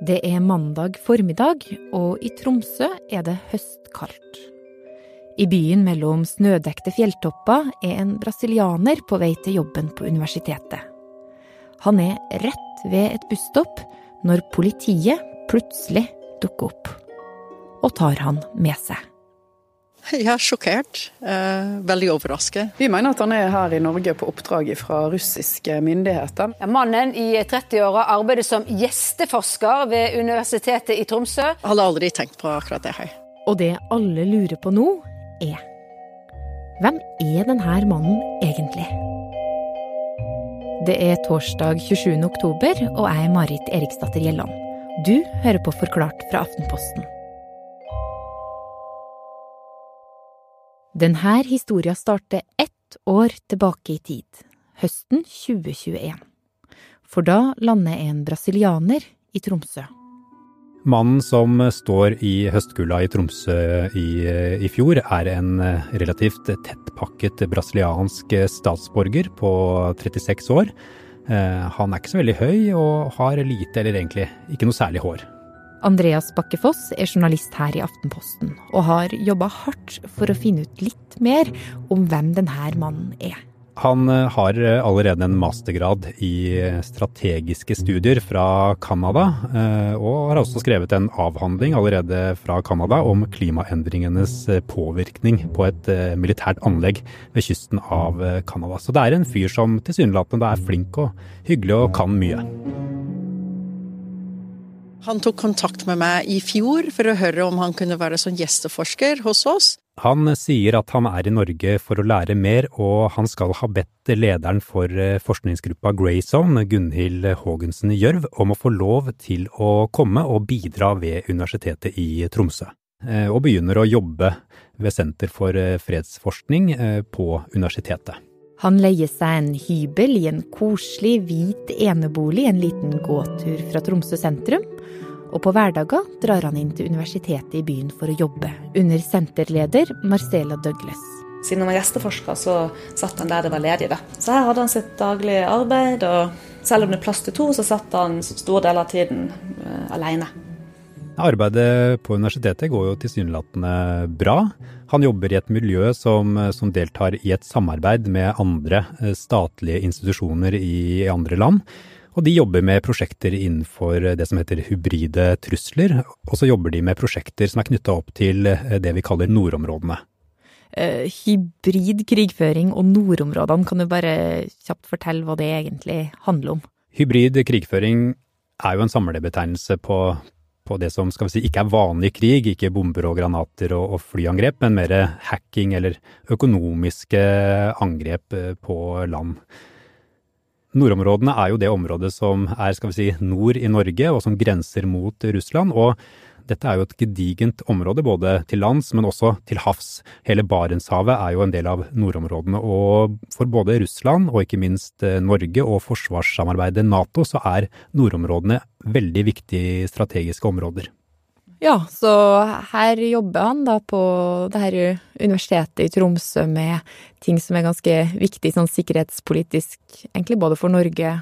Det er mandag formiddag, og i Tromsø er det høstkaldt. I byen mellom snødekte fjelltopper er en brasilianer på vei til jobben på universitetet. Han er rett ved et busstopp når politiet plutselig dukker opp og tar han med seg. Ja, sjokkert. Eh, veldig overrasket. Vi mener at han er her i Norge på oppdrag fra russiske myndigheter. Mannen i 30-åra arbeider som gjesteforsker ved Universitetet i Tromsø. Hadde aldri tenkt på akkurat det her. Og det alle lurer på nå, er Hvem er denne mannen egentlig? Det er torsdag 27. oktober, og jeg er Marit Eriksdatter Gjelland. Du hører på Forklart fra Aftenposten. Denne historia starter ett år tilbake i tid, høsten 2021. For da lander en brasilianer i Tromsø. Mannen som står i høstkulda i Tromsø i, i, fjor, er en relativt tettpakket brasiliansk statsborger på 36 år. Eh, han er ikke så veldig høy og har lite eller egentlig ikke noe særlig hår. Andreas Bakkefoss er journalist her i Aftenposten, og har jobba hardt for å finne ut litt mer om hvem denne mannen er. Han eh, har eh, allerede en mastergrad i strategiske studier fra Canada, eh, og har også skrevet en avhandling allerede fra Canada om klimaendringenes påvirkning på et militært anlegg ved kysten av Canada. Så det er en fyr som tilsynelatende er flink og hyggelig og kan mye. Han tok kontakt med meg i fjor for å høre om han kunne være sånn gjesteforsker hos oss. Han sier at han er i Norge for å lære mer, og han skal ha bedt lederen for eh, forskningsgruppa Grayzone, Gunhild Haagensen Gjørv, om å få lov til å komme og bidra ved Universitetet i Tromsø. Eh, og begynner å jobbe ved Senter for eh, fredsforskning på universitetet. Han leier seg en hybel i en koselig, hvit enebolig en liten gåtur fra Tromsø sentrum. Og på hverdager drar han inn til universitetet i byen for å jobbe, under senterleder Marcela Douglas. Siden han var gjesteforsker, så satt han der det var ledig. Så her hadde han sitt daglige arbeid, og selv om det er plass til to, så satt han stor del av tiden uh, alene. Arbeidet på universitetet går jo tilsynelatende bra. Han jobber i et miljø som, som, deltar i et samarbeid med andre eh, statlige institusjoner i andre land. Og de jobber med prosjekter innenfor det som heter hybride trusler. Og så jobber de med prosjekter som er knytta opp til eh, det vi kaller nordområdene. Uh, hybrid krigføring og nordområdene, kan du bare kjapt fortelle hva det egentlig handler om? Hybrid krigføring er jo en samlebetegnelse på, på det som skal vi si, ikke er vanlig krig, ikke bomber og granater og, og flyangrep, men mer hacking eller økonomiske angrep eh, på land. Nordområdene er jo det området som er skal vi si, nord i Norge, og som grenser mot Russland. og dette er jo et gedigent område, både til lands, men også til havs. Hele Barentshavet er jo en del av nordområdene. Og for både Russland og ikke minst eh, Norge og forsvarssamarbeidet Nato, så er nordområdene veldig viktige strategiske områder. Ja, så her jobber han da på det her universitetet i Tromsø med ting som er ganske viktig sånn sikkerhetspolitisk, egentlig både for Norge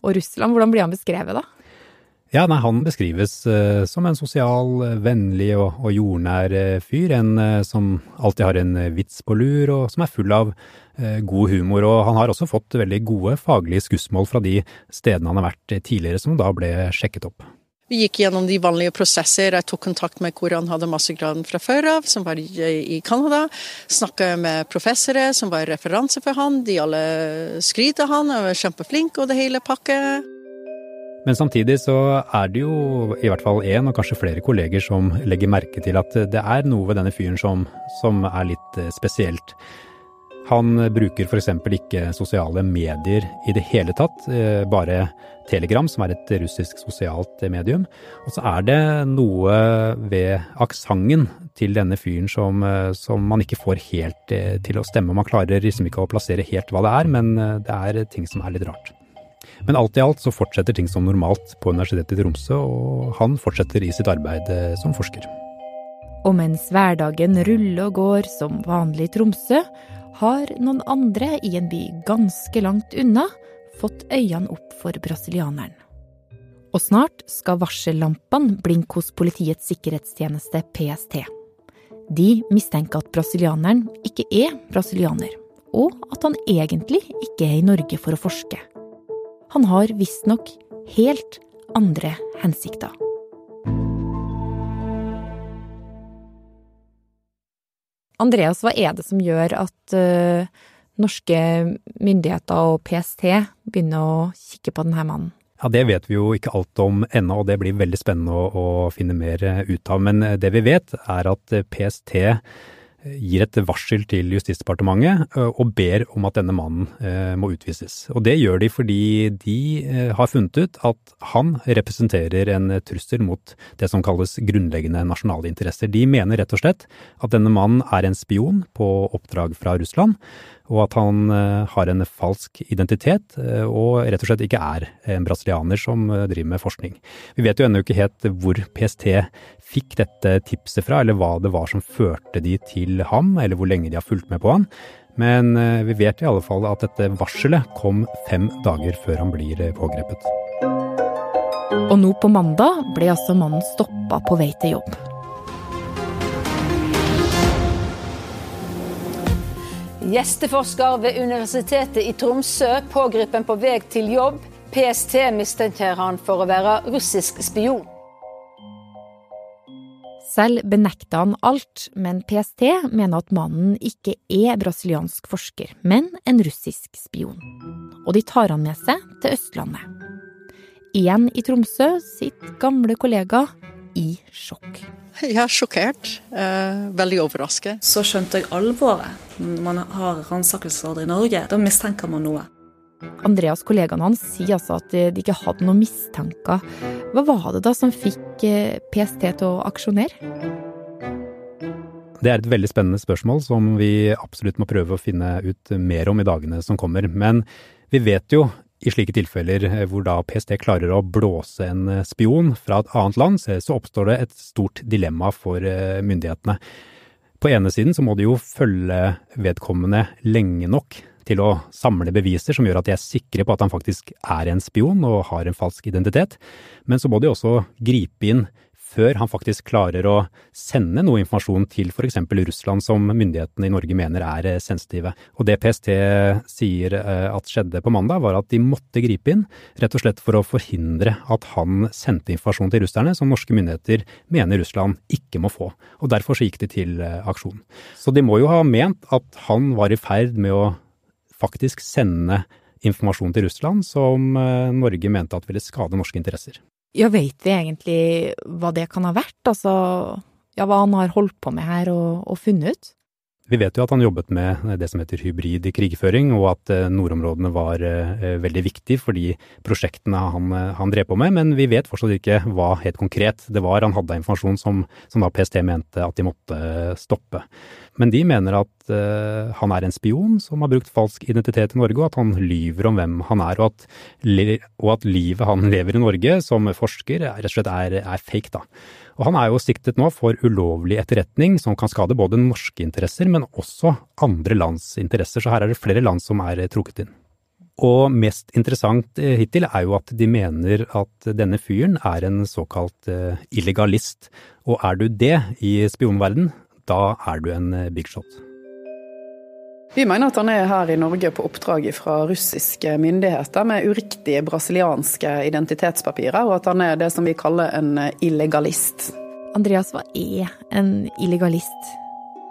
og Russland. Hvordan blir han beskrevet, da? Ja, nei, han beskrives uh, som en sosial, uh, vennlig og, og jordnær uh, fyr. En som alltid har en vits på lur, og som er full av god humor. Og han har også fått veldig gode faglige skussmål fra de stedene han har vært tidligere, som da ble sjekket opp. Vi gikk gjennom de vanlige prosesser. Jeg tok kontakt med hvor han hadde massegraden fra før av, som var i Canada. Snakka med professorer som var referanse for han. De alle skryter han han var kjempeflink og det hele pakket. Men samtidig så er det jo i hvert fall én, og kanskje flere kolleger, som legger merke til at det er noe ved denne fyren som, som er litt eh, spesielt. Han bruker f.eks. ikke sosiale medier i det hele tatt, eh, bare Telegram, som er et russisk sosialt medium. Og så er det noe ved aksenten til denne fyren som, eh, som, man ikke får helt til å stemme. Man klarer liksom ikke å plassere helt hva det er, men det er ting som er litt rart. Men alt i alt så fortsetter ting som normalt på Universitetet i Tromsø, og han fortsetter i sitt arbeid eh, som forsker. Og mens hverdagen ruller og går som vanlig i Tromsø, har noen andre i en by ganske langt unna fått øynene opp for brasilianeren. Og snart skal varsellampene blinke hos Politiets sikkerhetstjeneste, PST. De mistenker at brasilianeren ikke er brasilianer, og at han egentlig ikke er i Norge for å forske. Han har visstnok helt andre hensikter. Andreas, hva er det som gjør at uh, norske myndigheter og PST begynner å kikke på denne mannen? Ja, Det vet vi jo ikke alt om ennå, og det blir veldig spennende å, å finne mer ut av. Men det vi vet, er at PST gir et varsel til Justisdepartementet og ber om at denne mannen må utvises. Og det gjør de fordi de har funnet ut at han representerer en trussel mot det som kalles grunnleggende nasjonale interesser. De mener rett og slett at denne mannen er en spion på oppdrag fra Russland, og at han har en falsk identitet og rett og slett ikke er en brasilianer som driver med forskning. Vi vet jo ennå ikke helt hvor PST fikk dette tipset fra, eller hva det var som førte de til ham, eller hvor lenge de har fulgt med på han. Men vi vet i alle fall at dette varselet kom fem dager før han blir pågrepet. Og nå på mandag ble altså mannen stoppa på vei til jobb. Gjesteforsker ved Universitetet i Tromsø pågrepet på vei til jobb. PST mistenker han for å være russisk spion. Selv benekter han alt, men PST mener at mannen ikke er brasiliansk forsker, men en russisk spion. Og de tar han med seg til Østlandet. Igjen i Tromsø sitt gamle kollega i sjokk. Jeg er sjokkert. Eh, veldig overrasket. Så skjønte jeg alvoret. Når man har ransakelsesorder i Norge, da mistenker man noe. Andreas, kollegaen hans, sier altså at de ikke hadde noen mistanker. Hva var det da som fikk PST til å aksjonere? Det er et veldig spennende spørsmål som vi absolutt må prøve å finne ut mer om i dagene som kommer. Men vi vet jo i slike tilfeller hvor da PST klarer å blåse en spion fra et annet land, så oppstår det et stort dilemma for myndighetene. På ene siden så må de jo følge vedkommende lenge nok til å samle beviser som gjør at de er sikre på at han faktisk er en spion og har en falsk identitet, men så må de også gripe inn før han faktisk klarer å sende noe informasjon til f.eks. Russland som myndighetene i Norge mener er sensitive. Og det PST sier at skjedde på mandag, var at de måtte gripe inn, rett og slett for å forhindre at han sendte informasjon til russerne som norske myndigheter mener Russland ikke må få. Og derfor så gikk de til aksjon. Så de må jo ha ment at han var i ferd med å faktisk sende informasjon til Russland som Norge mente at ville skade norske interesser. Ja, veit vi egentlig hva det kan ha vært? Altså, ja, hva han har holdt på med her og, og funnet ut? Vi vet jo at han jobbet med det som heter hybrid krigføring, og at nordområdene var veldig viktig for de prosjektene han, han, drev på med, men vi vet fortsatt ikke hva helt konkret det var han hadde informasjon som, som da PST mente at de måtte stoppe. Men de mener at uh, han er en spion som har brukt falsk identitet i Norge, og at han lyver om hvem han er, og at, og at livet han lever i Norge som forsker, rett og slett er, er fake, da. Og han er jo siktet nå for ulovlig etterretning som kan skade både norske interesser, men også andre lands interesser, så her er det flere land som er trukket inn. Og mest interessant hittil er jo at de mener at denne fyren er en såkalt illegalist. Og er du det i spionverden, da er du en big shot. Vi mener at han er her i Norge på oppdrag fra russiske myndigheter med uriktige brasilianske identitetspapirer, og at han er det som vi kaller en illegalist. Andreas, hva er en illegalist?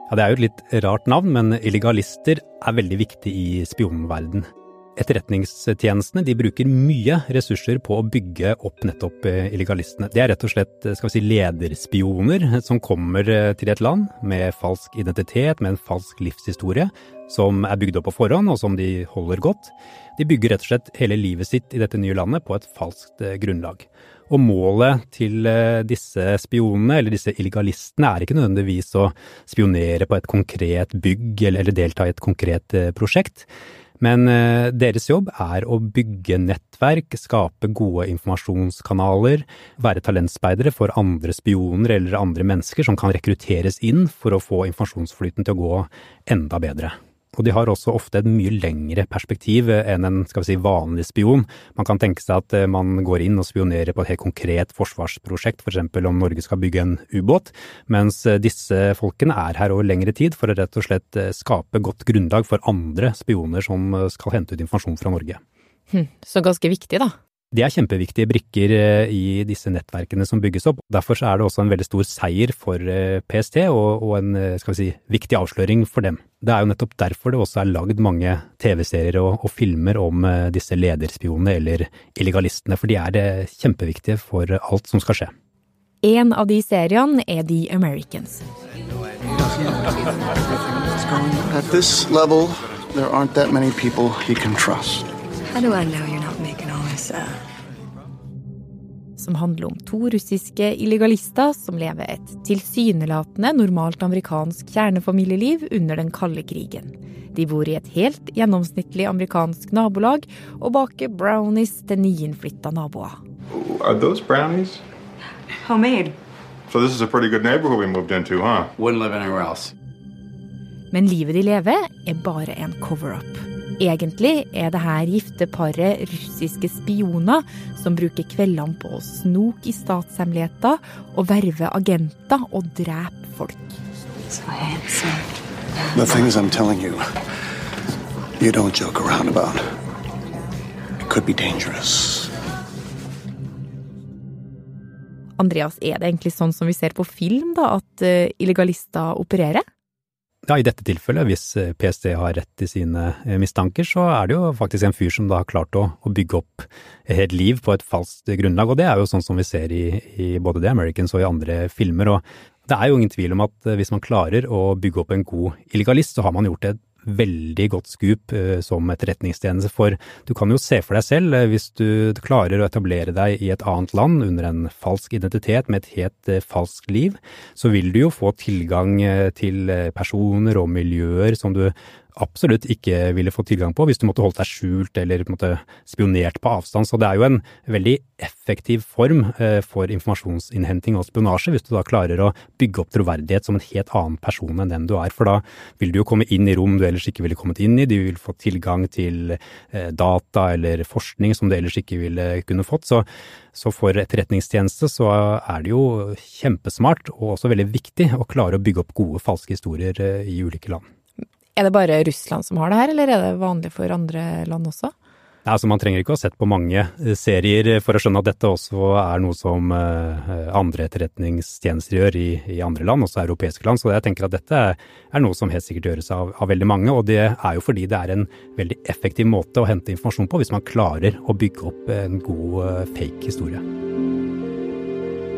Ja, Det er jo et litt rart navn, men illegalister er veldig viktig i spionverden. Etterretningstjenestene de bruker mye ressurser på å bygge opp nettopp illegalistene. Det er rett og slett skal vi si, lederspioner som kommer til et land med falsk identitet, med en falsk livshistorie, som er bygd opp på forhånd og som de holder godt. De bygger rett og slett hele livet sitt i dette nye landet på et falskt grunnlag. Og målet til disse spionene, eller disse illegalistene, er ikke nødvendigvis å spionere på et konkret bygg eller delta i et konkret prosjekt. Men deres jobb er å bygge nettverk, skape gode informasjonskanaler, være talentspeidere for andre spioner eller andre mennesker som kan rekrutteres inn for å få informasjonsflyten til å gå enda bedre. Og de har også ofte et mye lengre perspektiv enn en skal vi si, vanlig spion. Man kan tenke seg at man går inn og spionerer på et helt konkret forsvarsprosjekt, f.eks. For om Norge skal bygge en ubåt, mens disse folkene er her over lengre tid for å rett og slett skape godt grunnlag for andre spioner som skal hente ut informasjon fra Norge. Hm, så ganske viktig, da. De er kjempeviktige brikker eh, i disse nettverkene som bygges opp. Derfor er det også en veldig stor seier for eh, PST, og, og en eh, skal vi si, viktig avsløring for dem. Det er jo nettopp derfor det også er lagd mange TV-serier og, og, filmer om disse lederspionene eller illegalistene, for de er kjempeviktige for alt som skal skje. En av de seriene er The Americans. At this level, there aren't that many people you can trust. How do I know you're not making all this up? Som handler om to russiske illegalister som lever et tilsynelatende normalt amerikansk kjernefamilieliv under den kalde krigen. De bor i et helt gjennomsnittlig amerikansk nabolag og baker brownies til nyinnflytta naboer. Are those brownies? Homemade. So this is a pretty good neighborhood we moved into, huh? Wouldn't live anywhere else. Men livet de lever, er bare en cover-up. Egentlig er det her gifteparet russiske spioner som bruker kveldene på å snoke i statshemmeligheter og verve agenter og drepe folk. The things I'm telling you, you don't joke around about. It could be dangerous. Andreas, er det egentlig sånn som vi ser på film, da, at uh, illegalister opererer? Ja, i dette tilfellet, hvis eh, PST har rett i sine eh, mistanker, så er det jo faktisk en fyr som da har klart å, å bygge opp et liv på et falskt grunnlag, og det er jo sånn som vi ser i, i både The Americans og i andre filmer. og det er jo ingen tvil om at eh, hvis man klarer å bygge opp en god illegalist, så har man gjort et veldig godt skup uh, som etterretningstjeneste. For du kan jo se for deg selv, uh, hvis du klarer å etablere deg i et annet land under en falsk identitet med et helt uh, falskt liv, så vil du jo få tilgang til personer og miljøer som du absolutt ikke ville fått tilgang på hvis du måtte holdt deg skjult eller måtte spionert på avstand. Så det er jo en veldig effektiv form eh, for informasjonsinnhenting og spionasje, hvis du da klarer å bygge opp troverdighet som en helt annen person enn den du er. For da vil du jo komme inn i rom du ellers ikke ville kommet inn i, du vil få tilgang til eh, data eller forskning som du ellers ikke ville kunne fått. Så, så for etterretningstjeneste så er det jo kjempesmart og også veldig viktig å klare å bygge opp gode falske historier eh, i ulike land. Er det bare Russland som har det her, eller er det vanlig for andre land også? Nei, altså Man trenger ikke å ha sett på mange eh, serier for å skjønne at dette også er noe som uh, andre etterretningstjenester gjør i, i, andre land, også europeiske land. Så jeg tenker at dette er noe som helt sikkert gjøres av, av, veldig mange. Og det er jo fordi det er en veldig effektiv måte å hente informasjon på, hvis man klarer å bygge opp en god uh, fake historie.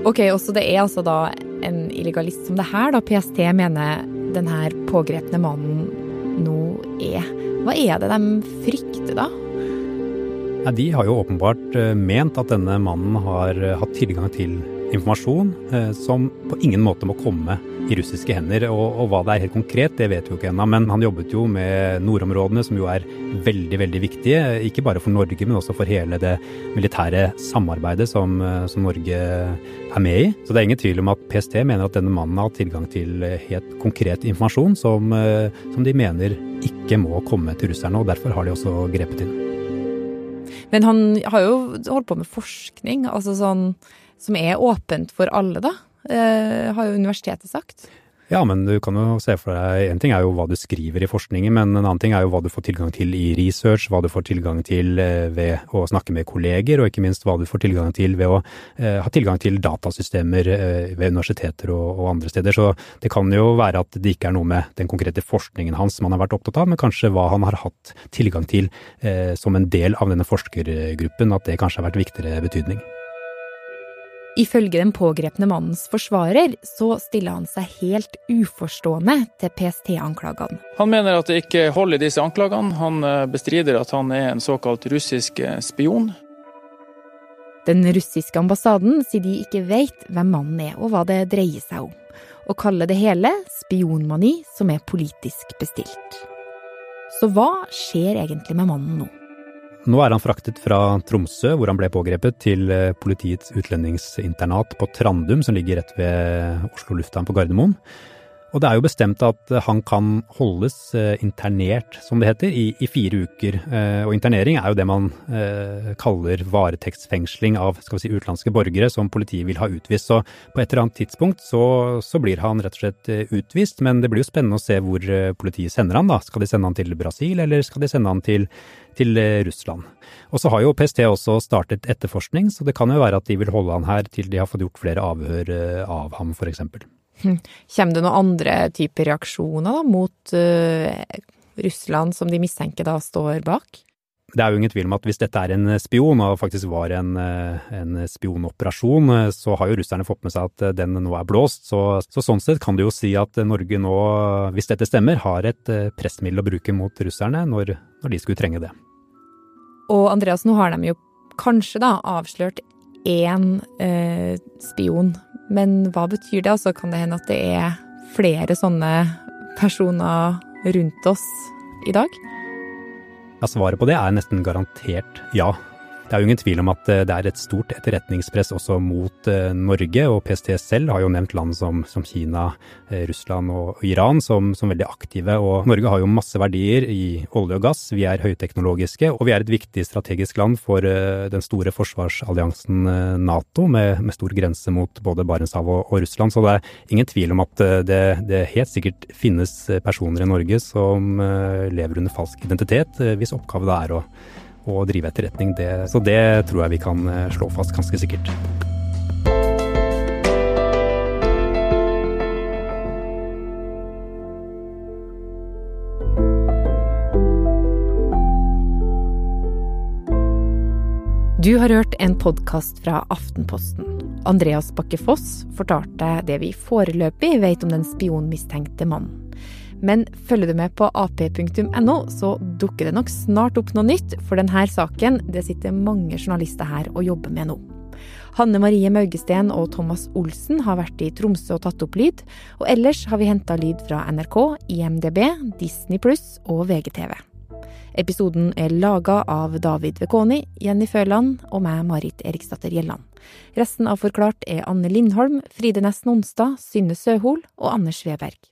Ok, også det er altså da en illegalist som det her, da PST mener den her pågrepne mannen nå er. Hva er det de frykter, da? Ja, de har jo åpenbart eh, ment at denne mannen har eh, hatt tilgang til informasjon eh, som på ingen måte må komme i russiske hender. Og, og hva det er helt konkret, det vet vi jo ikke ennå. Men han jobbet jo med nordområdene, som jo er veldig, veldig viktige. Ikke bare for Norge, men også for hele det militære samarbeidet som, som Norge er med i. Så det er ingen tvil om at PST mener at denne mannen har tilgang til helt konkret informasjon som, som de mener ikke må komme til russerne, og derfor har de også grepet inn. Men han har jo holdt på med forskning, altså sånn som er åpent for alle, da, eh, har jo universitetet sagt. Ja, men du kan jo se for deg En ting er jo hva du skriver i forskningen, men en annen ting er jo hva du får tilgang til i research, hva du får tilgang til eh, ved å snakke med kolleger, og ikke minst hva du får tilgang til ved å eh, ha tilgang til datasystemer eh, ved universiteter og, og, andre steder. Så det kan jo være at det ikke er noe med den konkrete forskningen hans som han har vært opptatt av, men kanskje hva han har hatt tilgang til eh, som en del av denne forskergruppen, at det kanskje har vært viktigere betydning. Ifølge den pågrepne mannens forsvarer så stiller han seg helt uforstående til PST-anklagene. Han mener at det ikke holder disse anklagene. Han eh, bestrider at han er en såkalt russisk eh, spion. Den russiske ambassaden sier de ikke vet hvem mannen er og hva det dreier seg om, og kaller det hele spionmani som er politisk bestilt. Så hva skjer egentlig med mannen nå? Nå er han fraktet fra Tromsø, hvor han ble pågrepet, til eh, politiets utlendingsinternat på Trandum, som ligger rett ved Oslo lufthavn på Gardermoen. Og det er jo bestemt at han kan holdes eh, internert, som det heter, i, i fire uker. Eh, og internering er jo det man eh, kaller varetektsfengsling av skal vi si, utenlandske borgere som politiet vil ha utvist. Så på et eller annet tidspunkt så, så, blir han rett og slett utvist, men det blir jo spennende å se hvor politiet sender han da. Skal de sende han til Brasil, eller skal de sende han til, til Russland? Og så har jo PST også startet etterforskning, så det kan jo være at de vil holde han her til de har fått gjort flere avhør av ham, f.eks. Hm. Kommer det noen andre typer reaksjoner da, mot uh, Russland som de mistenker da står bak? Det er jo ingen tvil om at hvis dette er en spion, og faktisk var en, eh, en spionoperasjon, eh, så har jo russerne fått med seg at den nå er blåst. Så, så, sånn sett kan du jo si at Norge nå, hvis dette stemmer, har et pressmiddel å bruke mot russerne når, når de skulle trenge det. Og Andreas, nå har de jo kanskje da avslørt én eh, spion men hva betyr det? Altså, kan det hende at det er flere sånne personer rundt oss i dag? Ja, svaret på det er nesten garantert ja. Det er jo ingen tvil om at eh, det er et stort etterretningspress også mot eh, Norge, og PST selv har jo nevnt land som, som Kina, eh, Russland og Iran som, som, veldig aktive. Og Norge har jo masse verdier i olje og gass, vi er høyteknologiske, og vi er et viktig strategisk land for den store forsvarsalliansen Nato, med, med stor grense mot både Barentshavet og, og, Russland. Så det er ingen tvil om at det, det helt sikkert finnes personer i Norge som lever under falsk identitet, hvis oppgave det er å å drive etterretning. Det, så det tror jeg vi kan eh, slå fast ganske sikkert. Du har hørt en podkast fra Aftenposten. Andreas Bakke Foss fortalte det vi foreløpig vet om den spionmistenkte mannen. Men følger du med på ap.no, så dukker det nok snart opp noe nytt, for denne saken det sitter mange journalister her og jobber med nå. Hanne Marie Maugesten og Thomas Olsen har vært i Tromsø og tatt opp lyd, og ellers har vi henta lyd fra NRK, IMDb, Disney pluss og VGTV. Episoden er laga av David Vekoni, Jenny Føland og meg, Marit Eriksdatter Gjelland. Resten av Forklart er Anne Lindholm, Fride Nesten Nonstad, Synne Søhol og Anders Weberg.